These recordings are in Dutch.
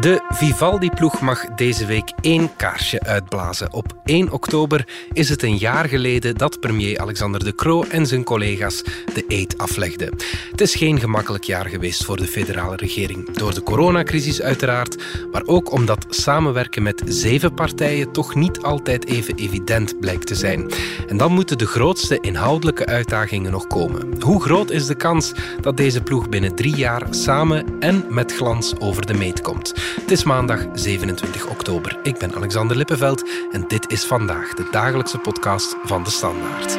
De Vivaldi-ploeg mag deze week één kaarsje uitblazen. Op 1 oktober is het een jaar geleden dat premier Alexander De Croo en zijn collega's de eed aflegden. Het is geen gemakkelijk jaar geweest voor de federale regering. Door de coronacrisis uiteraard, maar ook omdat samenwerken met zeven partijen toch niet altijd even evident blijkt te zijn. En dan moeten de grootste inhoudelijke uitdagingen nog komen. Hoe groot is de kans dat deze ploeg binnen drie jaar samen en met glans over de meet komt? Het is maandag 27 oktober. Ik ben Alexander Lippenveld en dit is vandaag de dagelijkse podcast van de Standaard.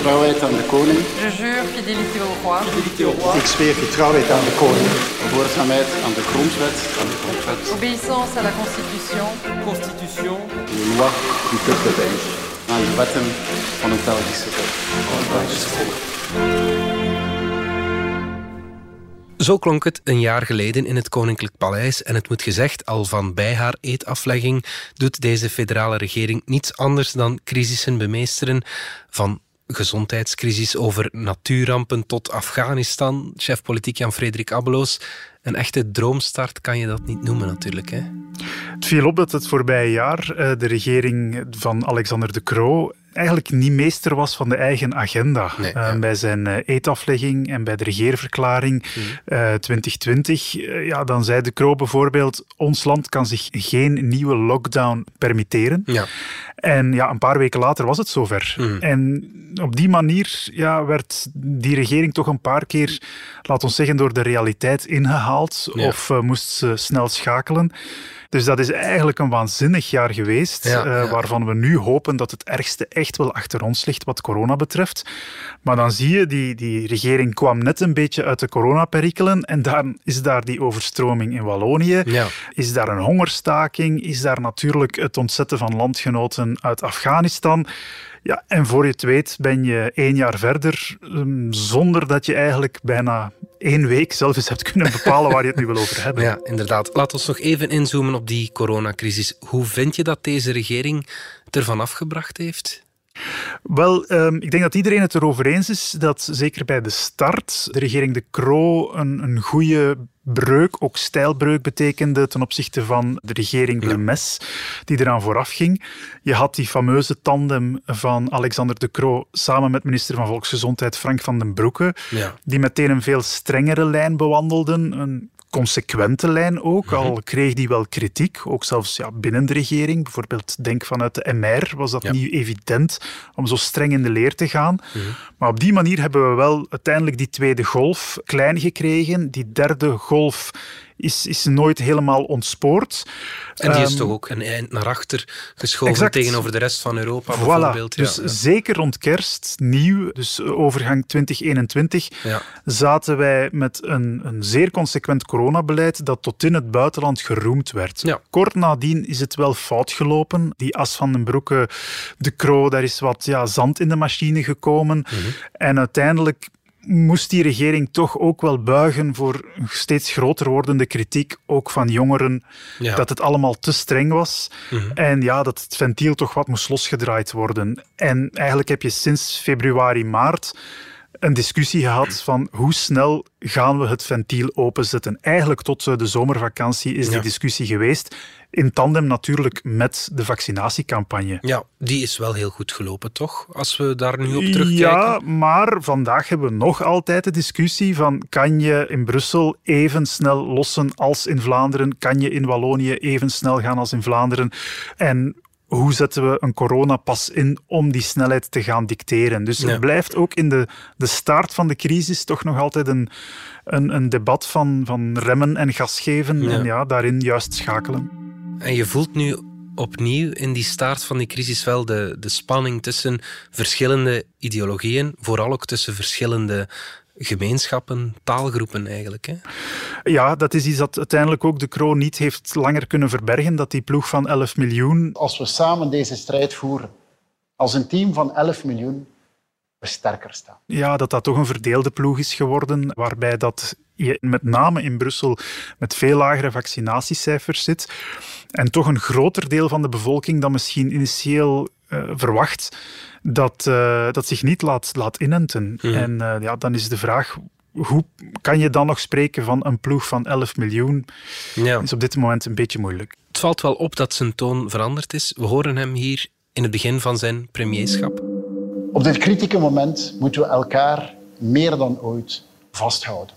getrouwheid aan de koning. Je jure fidélité au roi. Fidélité au roi. Ik zweer getrouwheid aan de koning. Gehoorzaamheid aan de grondwet. Aan de grondwet. Obéissance à la constitution. Constitution. De loi du peuple belge. Aan de wetten van het Belgische volk. Van het Belgische volk. Zo klonk het een jaar geleden in het Koninklijk Paleis en het moet gezegd, al van bij haar eetaflegging doet deze federale regering niets anders dan crisissen bemeesteren van gezondheidscrisis over natuurrampen tot Afghanistan. Chef politiek Jan-Frederik Abeloos. Een echte droomstart kan je dat niet noemen natuurlijk. Hè? Het viel op dat het voorbije jaar uh, de regering van Alexander de Croo eigenlijk niet meester was van de eigen agenda. Nee, uh, ja. bij zijn uh, eetaflegging en bij de regeerverklaring Mhm. 2020, ja, dan zei de Croo bijvoorbeeld ons land kan zich geen nieuwe lockdown permitteren. Ja. En ja, een paar weken later was het zover. Mhm. En op die manier ja, werd die regering toch een paar keer, laat ons zeggen, door de realiteit ingehaald. Ja. Of moest ze snel schakelen. Dus dat is eigenlijk een waanzinnig jaar geweest, Ja, uh, ja. waarvan we nu hopen dat het ergste echt wel achter ons ligt wat corona betreft. Maar dan zie je, die, die regering kwam net een beetje uit de coronaperikelen en dan is daar die overstroming in Wallonië. Ja. Is daar een hongerstaking? Is daar natuurlijk het ontzetten van landgenoten uit Afghanistan? Ja, en voor je het weet ben je één jaar verder, um, zonder dat je eigenlijk bijna één week zelf eens hebt kunnen bepalen waar je het nu wil over hebben. Ja, inderdaad. Laat ons nog even inzoomen op die coronacrisis. Hoe vind je dat deze regering het ervan afgebracht heeft? Wel, um, ik denk dat iedereen het erover eens is dat zeker bij de start de regering De Croo een, een goede breuk, ook stijlbreuk betekende ten opzichte van de regering Blemes, die eraan vooraf ging. Je had die fameuze tandem van Alexander De Croo samen met minister van Volksgezondheid Frank van den Broeke, Ja. die meteen een veel strengere lijn bewandelden, een consequente lijn ook, al kreeg die wel kritiek, ook zelfs ja, binnen de regering. Bijvoorbeeld, denk vanuit de MR was dat Ja. niet evident om zo streng in de leer te gaan. Maar op die manier hebben we wel uiteindelijk die tweede golf klein gekregen. Die derde golf is, is nooit helemaal ontspoord. En die is Ehm, toch ook een eind naar achter geschoven exact. tegenover de rest van Europa Voilà, bijvoorbeeld. Ja, dus ja. zeker rond kerst, nieuw, dus overgang 2021, Ja. zaten wij met een, een zeer consequent coronabeleid dat tot in het buitenland geroemd werd. Kort nadien is het wel fout gelopen. Die as van den Broeke, de Kroo, daar is wat ja, zand in de machine gekomen. Mhm. En uiteindelijk moest die regering toch ook wel buigen voor een steeds groter wordende kritiek, ook van jongeren, Ja. dat het allemaal te streng was. Mhm. En ja, dat het ventiel toch wat moest losgedraaid worden. En eigenlijk heb je sinds februari, maart een discussie gehad van hoe snel gaan we het ventiel openzetten. Eigenlijk tot eh, de zomervakantie is Ja. die discussie geweest. In tandem natuurlijk met de vaccinatiecampagne. ja, die is wel heel goed gelopen, toch? Als we daar nu op terugkijken. Ja, maar vandaag hebben we nog altijd de discussie van kan je in Brussel even snel lossen als in Vlaanderen? Kan je in Wallonië even snel gaan als in Vlaanderen? En hoe zetten we een coronapas in om die snelheid te gaan dicteren? Dus Ja. het blijft ook in de, de start van de crisis toch nog altijd een, een, een debat van, van remmen en gas geven Ja. en ja, daarin juist schakelen. En je voelt nu opnieuw in die staart van die crisis wel de, de spanning tussen verschillende ideologieën, vooral ook tussen verschillende gemeenschappen, taalgroepen eigenlijk. Hè? Ja, dat is iets dat uiteindelijk ook de kroon niet heeft langer kunnen verbergen, dat die ploeg van 11 miljoen Als we samen deze strijd voeren, als een team van 11 miljoen, we sterker staan. Ja, dat dat toch een verdeelde ploeg is geworden, waarbij dat je met name in Brussel met veel lagere vaccinatiecijfers zit en toch een groter deel van de bevolking dan misschien initieel uh, verwacht, dat, uh, dat zich niet laat, laat inenten. Mm. En uh, ja, dan is de vraag, hoe kan je dan nog spreken van een ploeg van 11 miljoen? Ja. is op dit moment een beetje moeilijk. Het valt wel op dat zijn toon veranderd is. We horen hem hier in het begin van zijn premierschap. Op dit kritieke moment moeten we elkaar meer dan ooit vasthouden.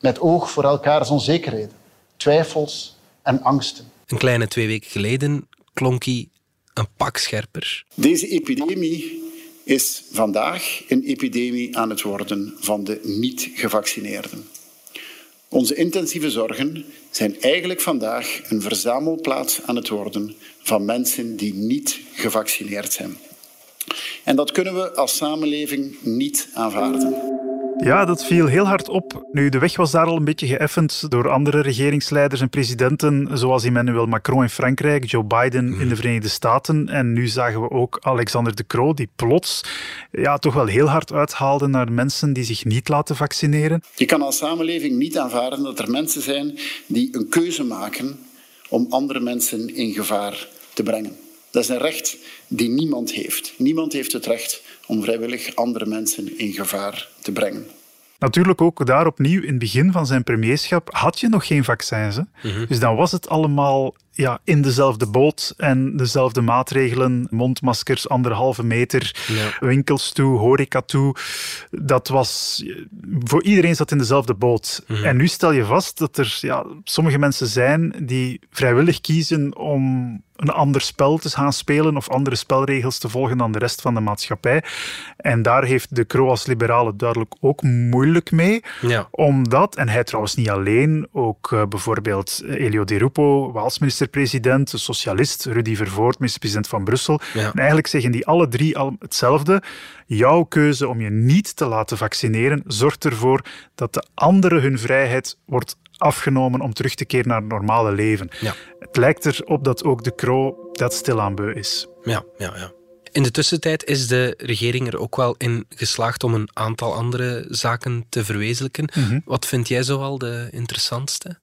Met oog voor elkaars onzekerheden, twijfels en angsten. Een kleine twee weken geleden klonk hij een pak scherper. Deze epidemie is vandaag een epidemie aan het worden van de niet-gevaccineerden. Onze intensieve zorgen zijn eigenlijk vandaag een verzamelplaats aan het worden van mensen die niet gevaccineerd zijn. En dat kunnen we als samenleving niet aanvaarden. Ja, dat viel heel hard op. Nu, de weg was daar al een beetje geëffend door andere regeringsleiders en presidenten, zoals Emmanuel Macron in Frankrijk, Joe Biden in de Verenigde Staten. En nu zagen we ook Alexander De Croo, die plots ja, toch wel heel hard uithaalde naar mensen die zich niet laten vaccineren. Je kan als samenleving niet aanvaarden dat er mensen zijn die een keuze maken om andere mensen in gevaar te brengen. Dat is een recht die niemand heeft. Niemand heeft het recht om vrijwillig andere mensen in gevaar te brengen. Natuurlijk ook daar opnieuw in het begin van zijn premierschap had je nog geen vaccins. Mhm. Dus dan was het allemaal ja, in dezelfde boot en dezelfde maatregelen, mondmaskers, anderhalve meter, winkels toe, horeca toe. Dat was, voor iedereen zat in dezelfde boot. Mhm. En nu stel je vast dat er ja, sommige mensen zijn die vrijwillig kiezen om een ander spel te gaan spelen of andere spelregels te volgen dan de rest van de maatschappij. En daar heeft de Croo als liberale duidelijk ook moeilijk mee. Ja. Omdat, en hij trouwens niet alleen, ook uh, bijvoorbeeld Elio Di Rupo, Waalsminister-president, de socialist, Rudy Vervoort, minister-president van Brussel. En eigenlijk zeggen die alle drie al hetzelfde. Jouw keuze om je niet te laten vaccineren zorgt ervoor dat de anderen hun vrijheid wordt afgenomen om terug te keren naar het normale leven. Ja. Het lijkt erop dat ook de Kro dat stilaan beu is. Ja, ja, ja. In de tussentijd is de regering er ook wel in geslaagd om een aantal andere zaken te verwezenlijken. Mhm. Wat vind jij zoal de interessantste?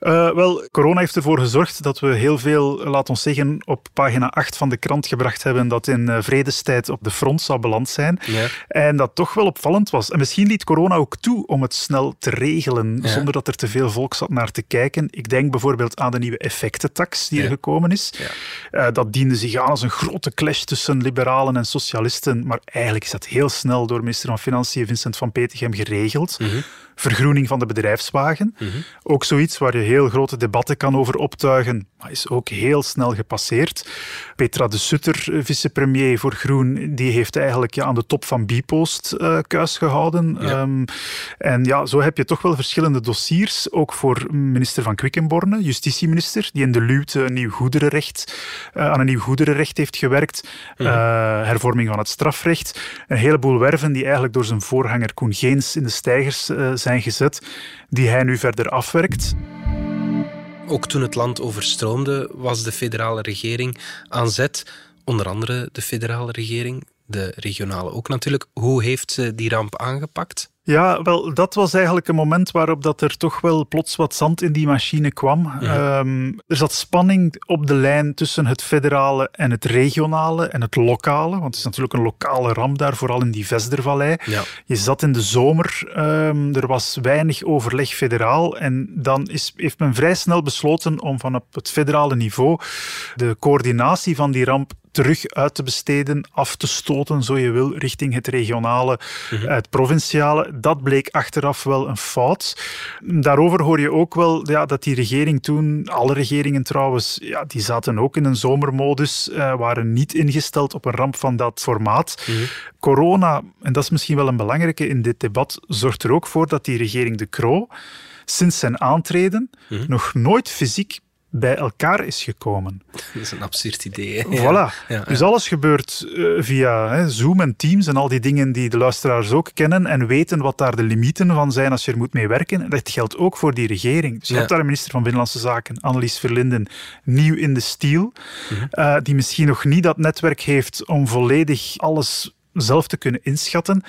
Uh, wel, corona heeft ervoor gezorgd dat we heel veel, laat ons zeggen, op pagina 8 van de krant gebracht hebben dat in uh, vredestijd op de front zou beland zijn. Ja. En dat toch wel opvallend was. En misschien liet corona ook toe om het snel te regelen, zonder dat er te veel volk zat naar te kijken. Ik denk bijvoorbeeld aan de nieuwe effectentax die er gekomen is. Uh, dat diende zich aan als een grote clash tussen liberalen en socialisten, maar eigenlijk is dat heel snel door minister van Financiën Vincent van Petegem geregeld. Mhm vergroening van de bedrijfswagen. Mhm. Ook zoiets waar je heel grote debatten kan over optuigen, maar is ook heel snel gepasseerd. Petra de Sutter, eh, vicepremier voor Groen, die heeft eigenlijk ja, aan de top van Bipost uh, kuis gehouden. Ehm, en ja, zo heb je toch wel verschillende dossiers, ook voor minister van Quickenborne, justitieminister, die in de Luwte een nieuw goederenrecht, uh, aan een nieuw goederenrecht heeft gewerkt, mhm. hervorming van het strafrecht, een heleboel werven die eigenlijk door zijn voorganger Koen Geens in de stijgers zijn gezet, die hij nu verder afwerkt. Ook toen het land overstroomde, was de federale regering aan zet. Onder andere de federale regering, de regionale ook natuurlijk. Hoe heeft ze die ramp aangepakt? Ja, wel, dat was eigenlijk een moment waarop dat er toch wel plots wat zand in die machine kwam. Ehm, er zat spanning op de lijn tussen het federale en het regionale en het lokale, want het is natuurlijk een lokale ramp daar, vooral in die Vesdervallei. Ja. Je zat in de zomer, um, er was weinig overleg federaal en dan is, heeft men vrij snel besloten om van op het federale niveau de coördinatie van die ramp terug uit te besteden, af te stoten, zo je wil, richting het regionale, mhm. het provinciale. Dat bleek achteraf wel een fout. Daarover hoor je ook wel ja, dat die regering toen, alle regeringen trouwens, ja, die zaten ook in een zomermodus, uh, waren niet ingesteld op een ramp van dat formaat. Mhm. Corona, en dat is misschien wel een belangrijke in dit debat, zorgt er ook voor dat die regering De Croo sinds zijn aantreden mhm. nog nooit fysiek bij elkaar is gekomen. Dat is een absurd idee. Voilà. dus alles gebeurt eh, via hè, Zoom en Teams en al die dingen die de luisteraars ook kennen en weten wat daar de limieten van zijn als je er moet mee werken. Dat geldt ook voor die regering. Dus je hebt daar een minister van Binnenlandse Zaken, Annelies Verlinden, nieuw in de stiel, mhm. eh, die misschien nog niet dat netwerk heeft om volledig alles zelf te kunnen inschatten.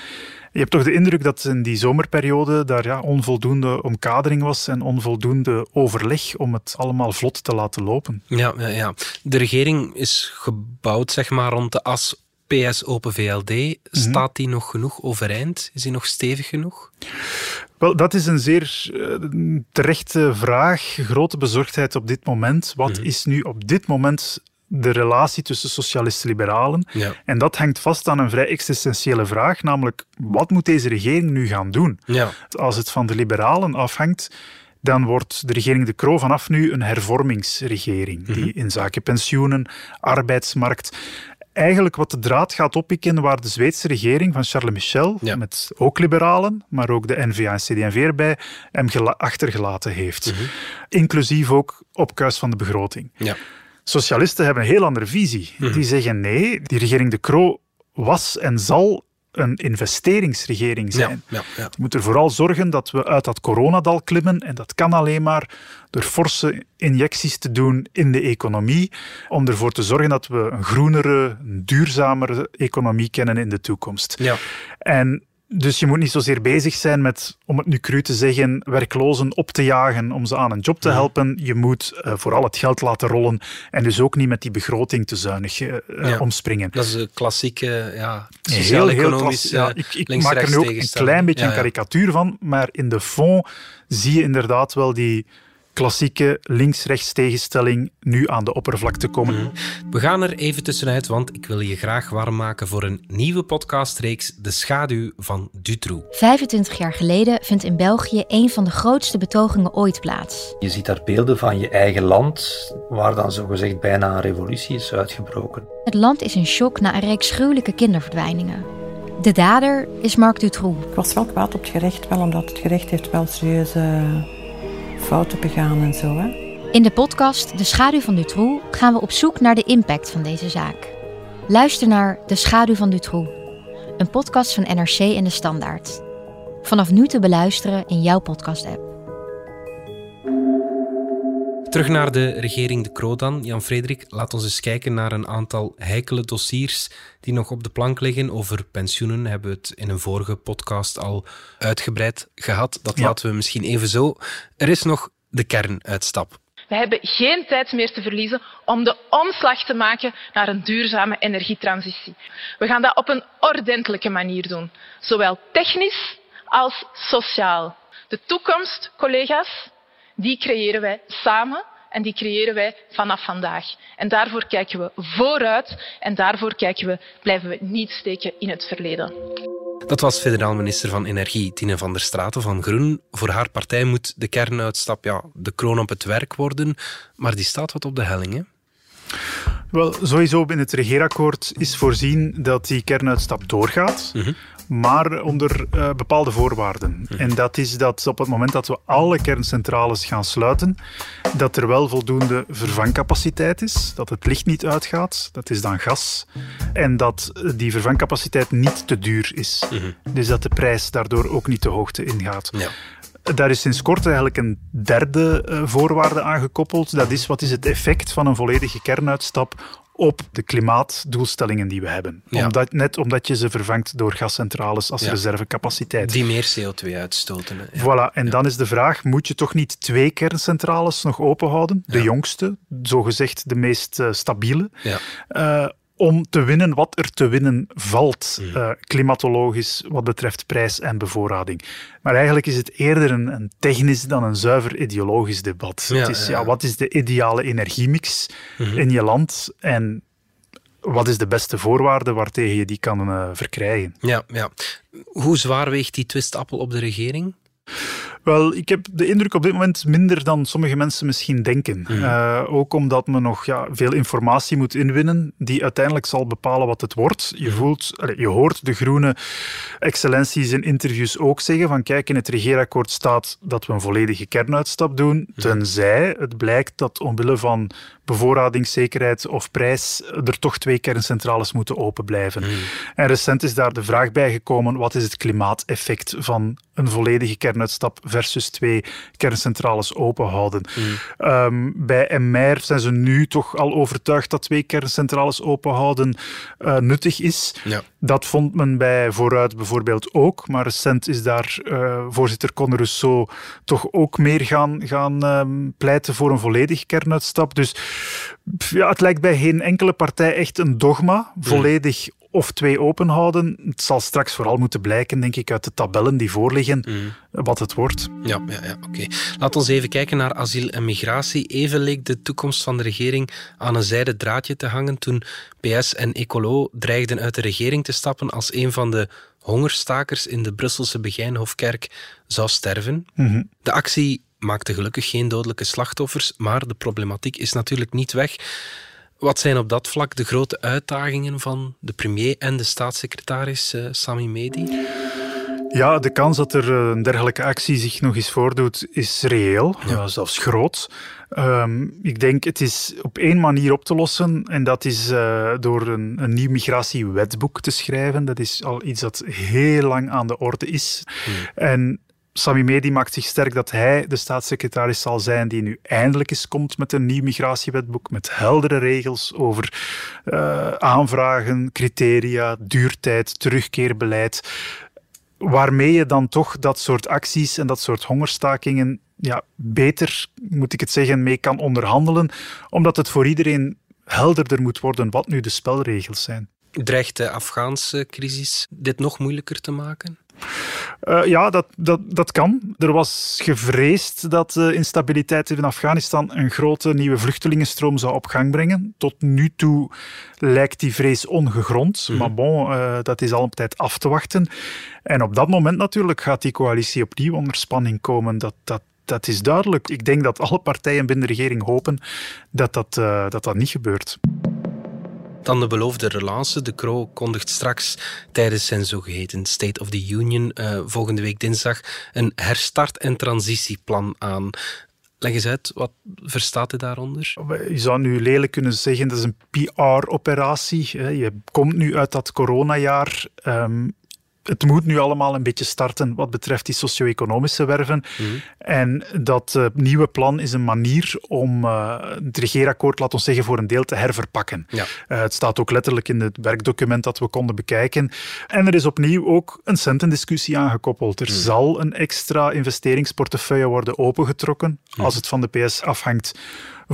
Je hebt toch de indruk dat in die zomerperiode daar ja, onvoldoende omkadering was en onvoldoende overleg om het allemaal vlot te laten lopen. Ja, ja, ja. de regering is gebouwd zeg maar, rond de as PS Open VLD. Staat die nog genoeg overeind? Is die nog stevig genoeg? Wel, dat is een zeer uh, terechte vraag. Grote bezorgdheid op dit moment. Wat Mhm. is nu op dit moment de relatie tussen socialisten en liberalen? Ja. En dat hangt vast aan een vrij existentiële vraag, namelijk wat moet deze regering nu gaan doen? Ja. Als het van de liberalen afhangt, dan wordt de regering De Croo vanaf nu een hervormingsregering, Mhm. die in zaken pensioenen, arbeidsmarkt, eigenlijk wat de draad gaat oppikken waar de Zweedse regering van Charles Michel, Ja. met ook liberalen, maar ook de N-VA en CD&V erbij, hem gela- achtergelaten heeft. Mhm. Inclusief ook opkuis van de begroting. Ja. Socialisten hebben een heel andere visie. Mhm. Die zeggen nee, die regering De Croo was en zal een investeringsregering zijn. Ja, ja, ja. We moeten vooral zorgen dat we uit dat coronadal klimmen. En dat kan alleen maar door forse injecties te doen in de economie. Om ervoor te zorgen dat we een groenere, een duurzamere economie kennen in de toekomst. Ja. En dus je moet niet zozeer bezig zijn met, om het nu cru te zeggen, werklozen op te jagen om ze aan een job te helpen. Je moet eh, vooral het geld laten rollen en dus ook niet met die begroting te zuinig eh, eh, Ja. omspringen. Dat is een klassieke ja, Heel, heel sociaal-economisch ja, ik, maak er nu ook een klein beetje Ja, een karikatuur van, maar in de fond zie je inderdaad wel die klassieke links-rechts tegenstelling nu aan de oppervlakte komen. Mhm. We gaan er even tussenuit, want ik wil je graag warm maken voor een nieuwe podcastreeks De Schaduw van Dutroux. 25 jaar geleden vindt in België een van de grootste betogingen ooit plaats. Je ziet daar beelden van je eigen land, waar dan zogezegd bijna een revolutie is uitgebroken. Het land is in shock na een reeks gruwelijke kinderverdwijningen. De dader is Marc Dutroux. Ik was wel kwaad op het gerecht, wel omdat het gerecht heeft wel serieuze fouten begaan en zo. Hè. In de podcast De Schaduw van Dutroux gaan we op zoek naar de impact van deze zaak. Luister naar De Schaduw van Dutroux, een podcast van NRC en De Standaard. Vanaf nu te beluisteren in jouw podcast-app. Terug naar de regering De Croo dan. Jan-Frederik, laat ons eens kijken naar een aantal heikele dossiers die nog op de plank liggen. Over pensioenen hebben we het in een vorige podcast al uitgebreid gehad. Dat Ja. laten we misschien even zo. Er is nog de kernuitstap. We hebben geen tijd meer te verliezen om de omslag te maken naar een duurzame energietransitie. We gaan dat op een ordentelijke manier doen, zowel technisch als sociaal. De toekomst, collega's, die creëren wij samen en die creëren wij vanaf vandaag. En daarvoor kijken we vooruit en daarvoor kijken we, blijven we niet steken in het verleden. Dat was federaal minister van Energie Tine van der Straten van Groen. Voor haar partij moet de kernuitstap ja, de kroon op het werk worden, maar die staat wat op de helling. Hè? Wel, sowieso in het regeerakkoord is voorzien dat die kernuitstap doorgaat, maar onder eh, bepaalde voorwaarden. En dat is dat op het moment dat we alle kerncentrales gaan sluiten, dat er wel voldoende vervangcapaciteit is, dat het licht niet uitgaat, dat is dan gas, en dat die vervangcapaciteit niet te duur is. Dus dat de prijs daardoor ook niet te hoogte ingaat. Ja. Daar is sinds kort eigenlijk een derde eh, voorwaarde aan gekoppeld. Dat is wat is het effect van een volledige kernuitstap op de klimaatdoelstellingen die we hebben. Ja. Omdat, net omdat je ze vervangt door gascentrales als Ja. reservecapaciteit. Die meer CO2 uitstoten. Hè? Voilà, en dan is de vraag, moet je toch niet twee kerncentrales nog open houden? De jongste, zogezegd de meest eh, stabiele. Ja. Om te winnen wat er te winnen valt, Mm. eh, klimatologisch, wat betreft prijs en bevoorrading. Maar eigenlijk is het eerder een, een technisch dan een zuiver ideologisch debat. Ja, het is, ja. ja, wat is de ideale energiemix Mhm. in je land en wat is de beste voorwaarde waartegen je die kan eh, verkrijgen? Ja, ja. Hoe zwaar weegt die twistappel op de regering? Wel, ik heb de indruk op dit moment minder dan sommige mensen misschien denken. Eh, ook omdat men nog ja, veel informatie moet inwinnen, die uiteindelijk zal bepalen wat het wordt. Je, voelt, allee, je hoort de groene excellenties in interviews ook zeggen van kijk, in het regeerakkoord staat dat we een volledige kernuitstap doen, tenzij het blijkt dat omwille van bevoorradingszekerheid of prijs er toch twee kerncentrales moeten open blijven. En recent is daar de vraag bij gekomen, wat is het klimaateffect van een volledige kernuitstap versus twee kerncentrales open houden. Ehm, bij MR zijn ze nu toch al overtuigd dat twee kerncentrales open houden uh, nuttig is. Ja. Dat vond men bij Vooruit bijvoorbeeld ook, maar recent is daar uh, voorzitter Conor Rousseau toch ook meer gaan, gaan um, pleiten voor een volledige kernuitstap. Dus ja, het lijkt bij geen enkele partij echt een dogma, volledig of twee open houden. Het zal straks vooral moeten blijken, denk ik, uit de tabellen die voorliggen, mm. wat het wordt. Ja, ja, ja oké. Laten we even kijken naar asiel en migratie. Even leek de toekomst van de regering aan een zijden draadje te hangen toen PS en Ecolo dreigden uit de regering te stappen als een van de hongerstakers in de Brusselse Begijnhofkerk zou sterven. Mm De actie maakte gelukkig geen dodelijke slachtoffers, maar de problematiek is natuurlijk niet weg. Wat zijn op dat vlak de grote uitdagingen van de premier en de staatssecretaris uh, Sami Medi? Ja, de kans dat er eh, een dergelijke actie zich nog eens voordoet is reëel, ja. zelfs groot. Um, ik denk het is op één manier op te lossen en dat is uh, door een, een, nieuw migratiewetboek te schrijven. Dat is al iets dat heel lang aan de orde is. Hmm. En Sami Medi maakt zich sterk dat hij de staatssecretaris zal zijn die nu eindelijk eens komt met een nieuw migratiewetboek met heldere regels over uh, aanvragen, criteria, duurtijd, terugkeerbeleid. Waarmee je dan toch dat soort acties en dat soort hongerstakingen ja, beter, moet ik het zeggen, mee kan onderhandelen, omdat het voor iedereen helderder moet worden wat nu de spelregels zijn. Dreigt de Afghaanse crisis dit nog moeilijker te maken? Uh, ja, dat, dat, dat kan. Er was gevreesd dat de instabiliteit in Afghanistan een grote nieuwe vluchtelingenstroom zou op gang brengen. Tot nu toe lijkt die vrees ongegrond. Mhm. Maar bon, uh, dat is al een tijd af te wachten. En op dat moment natuurlijk gaat die coalitie opnieuw onder spanning komen. Dat, dat, dat is duidelijk. Ik denk dat alle partijen binnen de regering hopen dat dat, uh, dat, dat niet gebeurt. Dan de beloofde relance. De Croo kondigt straks tijdens zijn zogeheten State of the Union uh, volgende week dinsdag een herstart- en transitieplan aan. Leg eens uit, wat verstaat u daaronder? Je zou nu lelijk kunnen zeggen, dat is een PR-operatie. Je komt nu uit dat coronajaar. Um, het moet nu allemaal een beetje starten wat betreft die socio-economische werven. Mm. En dat uh, nieuwe plan is een manier om uh, het regeerakkoord, laten we zeggen, voor een deel te herverpakken. Ja. Uh, het staat ook letterlijk in het werkdocument dat we konden bekijken. En er is opnieuw ook een centendiscussie aangekoppeld. Er mm. zal een extra investeringsportefeuille worden opengetrokken, mm. als het van de PS afhangt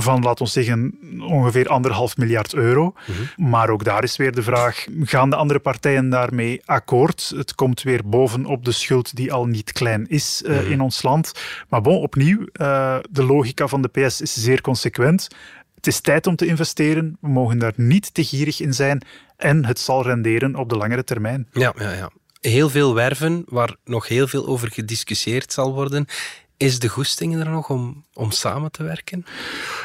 van, laten we zeggen, ongeveer anderhalf miljard euro. Mm -hmm. Maar ook daar is weer de vraag, gaan de andere partijen daarmee akkoord? Het komt weer bovenop de schuld die al niet klein is uh, mm -hmm. in ons land. Maar bon, opnieuw, uh, de logica van de PS is zeer consequent. Het is tijd om te investeren. We mogen daar niet te gierig in zijn. En het zal renderen op de langere termijn. Ja, ja, ja. Heel veel werven waar nog heel veel over gediscussieerd zal worden. Is de goesting er nog om, om samen te werken?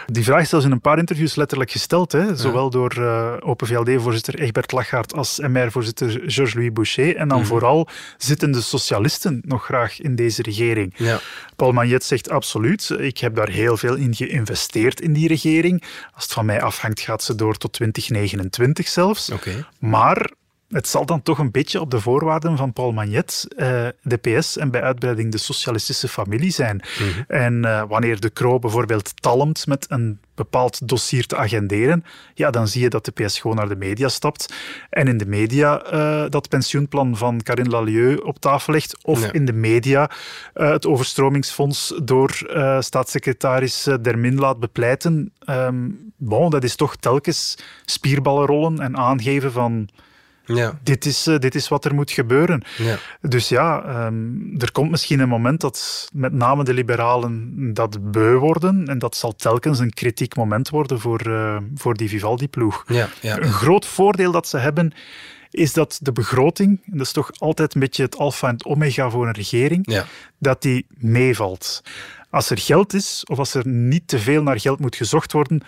Die vraag is zelfs in een paar interviews letterlijk gesteld. Hè? Zowel door uh, Open VLD-voorzitter Egbert Lachaert als MR-voorzitter Georges-Louis Boucher. En dan Mhm. mm vooral zitten de socialisten nog graag in deze regering. Ja. Paul Magnet zegt absoluut. Ik heb daar heel veel in geïnvesteerd in die regering. Als het van mij afhangt, gaat ze door tot 2029 zelfs. Okay. Maar het zal dan toch een beetje op de voorwaarden van Paul Magnet, uh, de PS en bij uitbreiding de socialistische familie zijn. Mm -hmm. En uh, wanneer de Kroo bijvoorbeeld talmt met een bepaald dossier te agenderen, ja, dan zie je dat de PS gewoon naar de media stapt en in de media uh, dat pensioenplan van Karine Lalieu op tafel legt, of ja. in de media het overstromingsfonds door staatssecretaris Dermin laat bepleiten. Um, bon, dat is toch telkens spierballen rollen en aangeven van ja. Dit, is, uh, dit is wat er moet gebeuren. Ja. Dus ja, um, er komt misschien een moment dat met name de liberalen dat beu worden. En dat zal telkens een kritiek moment worden voor, uh, voor die Vivaldi-ploeg. Ja, ja. Een groot voordeel dat ze hebben is dat de begroting, en dat is toch altijd een beetje het alfa en het omega voor een regering, dat die meevalt. Als er geld is, of als er niet te veel naar geld moet gezocht worden,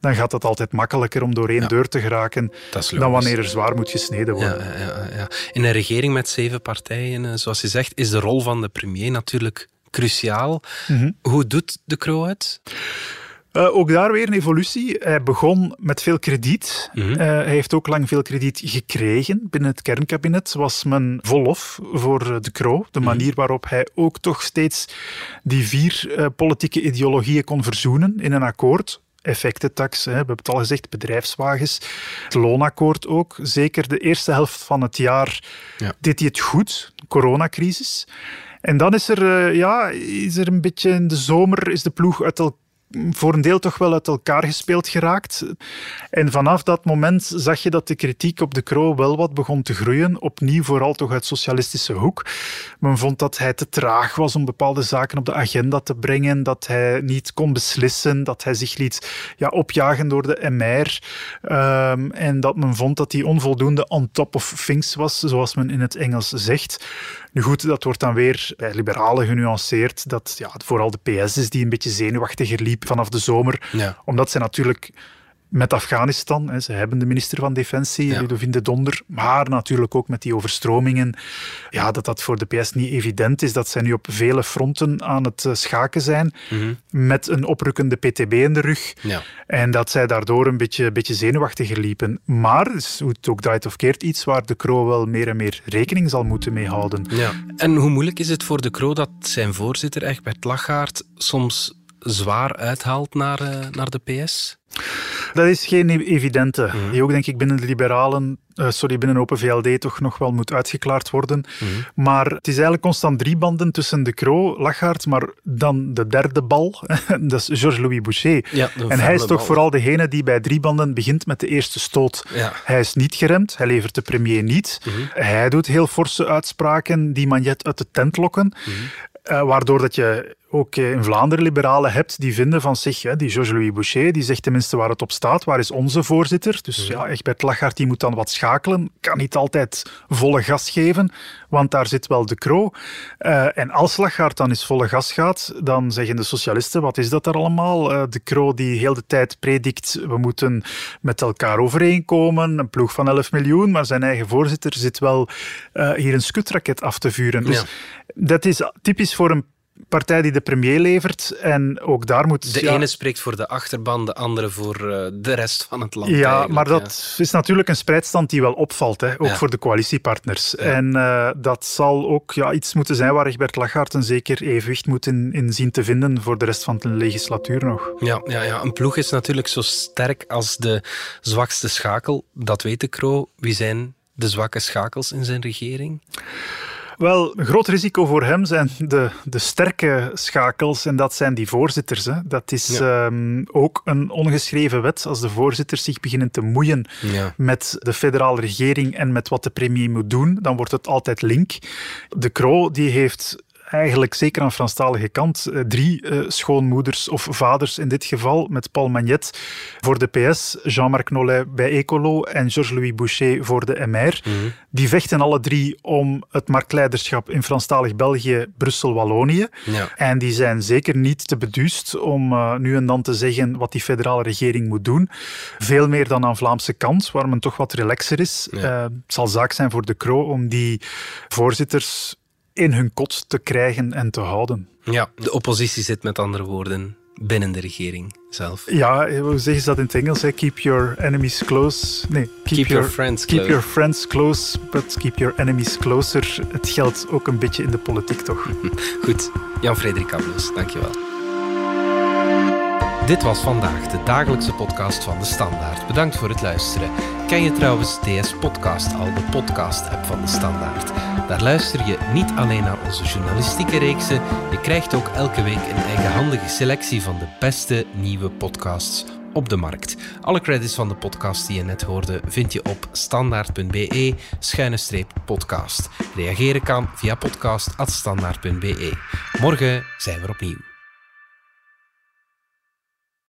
dan gaat het altijd makkelijker om door één ja. deur te geraken dan wanneer er zwaar moet gesneden worden. Ja, ja, ja, In een regering met zeven partijen, eh, zoals je zegt, is de rol van de premier natuurlijk cruciaal. Mm -hmm. Hoe doet de Croo het? Uh, ook daar weer een evolutie. Hij begon met veel krediet. Mm -hmm. uh, hij heeft ook lang veel krediet gekregen. Binnen het kernkabinet was men volop voor De Croo. De manier waarop hij ook toch steeds die vier uh, politieke ideologieën kon verzoenen in een akkoord effectentax, hè, we hebben het al gezegd, bedrijfswagens, het loonakkoord ook. Zeker de eerste helft van het jaar ja. deed hij het goed, coronacrisis. En dan is er, uh, ja, is er een beetje in de zomer is de ploeg uit elkaar voor een deel toch wel uit elkaar gespeeld geraakt. En vanaf dat moment zag je dat de kritiek op de Croo wel wat begon te groeien. Opnieuw vooral toch uit socialistische hoek. Men vond dat hij te traag was om bepaalde zaken op de agenda te brengen, dat hij niet kon beslissen, dat hij zich liet ja, opjagen door de MR. Um, en dat men vond dat hij onvoldoende on top of things was, zoals men in het Engels zegt. Nu goed, dat wordt dan weer bij liberalen genuanceerd, dat ja, vooral de PS is die een beetje zenuwachtiger liep vanaf de zomer. Ja. Omdat ze natuurlijk met Afghanistan. Hè. Ze hebben de minister van Defensie, ja. Ludovine de Donder, maar natuurlijk ook met die overstromingen. Ja, dat dat voor de PS niet evident is, dat zij nu op vele fronten aan het eh, schaken zijn, mm -hmm. met een oprukkende PTB in de rug. Ja. En dat zij daardoor een beetje, beetje zenuwachtiger liepen. Maar, dus, hoe het ook draait of keert, iets waar de Kroo wel meer en meer rekening zal moeten mee houden. Ja. En hoe moeilijk is het voor de Kroo dat zijn voorzitter, Egbert Lachaert, soms zwaar uithaalt naar, uh, naar de PS? Dat is geen evidente. Mm. Die ook, denk ik, binnen de liberalen, uh, sorry, binnen Open VLD toch nog wel moet uitgeklaard worden. Mm. Maar het is eigenlijk constant drie banden tussen de Croo, Lachaert, maar dan de derde bal, dat is Georges-Louis Boucher. Ja, en hij is toch bal. vooral degene die bij drie banden begint met de eerste stoot. Ja. Hij is niet geremd, hij levert de premier niet. Mm. Hij doet heel forse uitspraken die Magnet uit de tent lokken. Uh, waardoor dat je ook in Vlaanderen liberalen hebt die vinden van zich, hè, die Georges-Louis Boucher, die zegt tenminste waar het op staat, waar is onze voorzitter? Dus ja, Egbert Lachaert die moet dan wat schakelen, kan niet altijd volle gas geven, want daar zit wel de Croo. Uh, en als Lachaert dan eens volle gas gaat, dan zeggen de socialisten, wat is dat er allemaal? Uh, de Croo die heel de tijd predikt, we moeten met elkaar overeenkomen, een ploeg van 11 miljoen, maar zijn eigen voorzitter zit wel uh, hier een skutraket af te vuren. Dus ja. dat is typisch voor een partij die de premier levert. En ook daar moet... De ja, ene spreekt voor de achterban, de andere voor uh, de rest van het land. Ja, maar dat ja. is natuurlijk een spreidstand die wel opvalt, hè, ook ja. voor de coalitiepartners. En uh, dat zal ook ja, iets moeten zijn waar Egbert Lachaert een zeker evenwicht moet in, in zien te vinden voor de rest van de legislatuur nog. Ja, ja, ja, een ploeg is natuurlijk zo sterk als de zwakste schakel. Dat weet de Kroo. Wie zijn de zwakke schakels in zijn regering? Wel, een groot risico voor hem zijn de, de sterke schakels en dat zijn die voorzitters. Hè. Dat is ja. um, ook een ongeschreven wet. Als de voorzitters zich beginnen te moeien ja. met de federale regering en met wat de premier moet doen, dan wordt het altijd link. De Croo die heeft eigenlijk zeker aan de Franstalige kant drie uh, schoonmoeders of vaders in dit geval, met Paul Magnet voor de PS, Jean-Marc Nollet bij Ecolo en Georges-Louis Boucher voor de MR. Mm -hmm. Die vechten alle drie om het marktleiderschap in Franstalig België, Brussel-Wallonië. Ja. En die zijn zeker niet te beduust om uh, nu en dan te zeggen wat die federale regering moet doen. Veel meer dan aan Vlaamse kant, waar men toch wat relaxer is. Ja. Uh, het zal zaak zijn voor de Croo om die voorzitters in hun kot te krijgen en te houden. Ja, de oppositie zit met andere woorden binnen de regering zelf. Ja, hoe zeggen ze dat in het Engels? Hè? Keep your enemies close. Nee, keep, keep your, your, friends keep close. your friends close, but keep your enemies closer. Het geldt ook een beetje in de politiek, toch? Goed, Jan-Frederik Abloos, dankjewel. Dit was vandaag de dagelijkse podcast van De Standaard. Bedankt voor het luisteren. Ken je trouwens DS Podcast al, de podcast-app van De Standaard? Daar luister je niet alleen naar onze journalistieke reeksen, je krijgt ook elke week een eigenhandige selectie van de beste nieuwe podcasts op de markt. Alle credits van de podcast die je net hoorde vind je op standaard.be podcast. Reageren kan via podcast.standaard.be. Morgen zijn we opnieuw.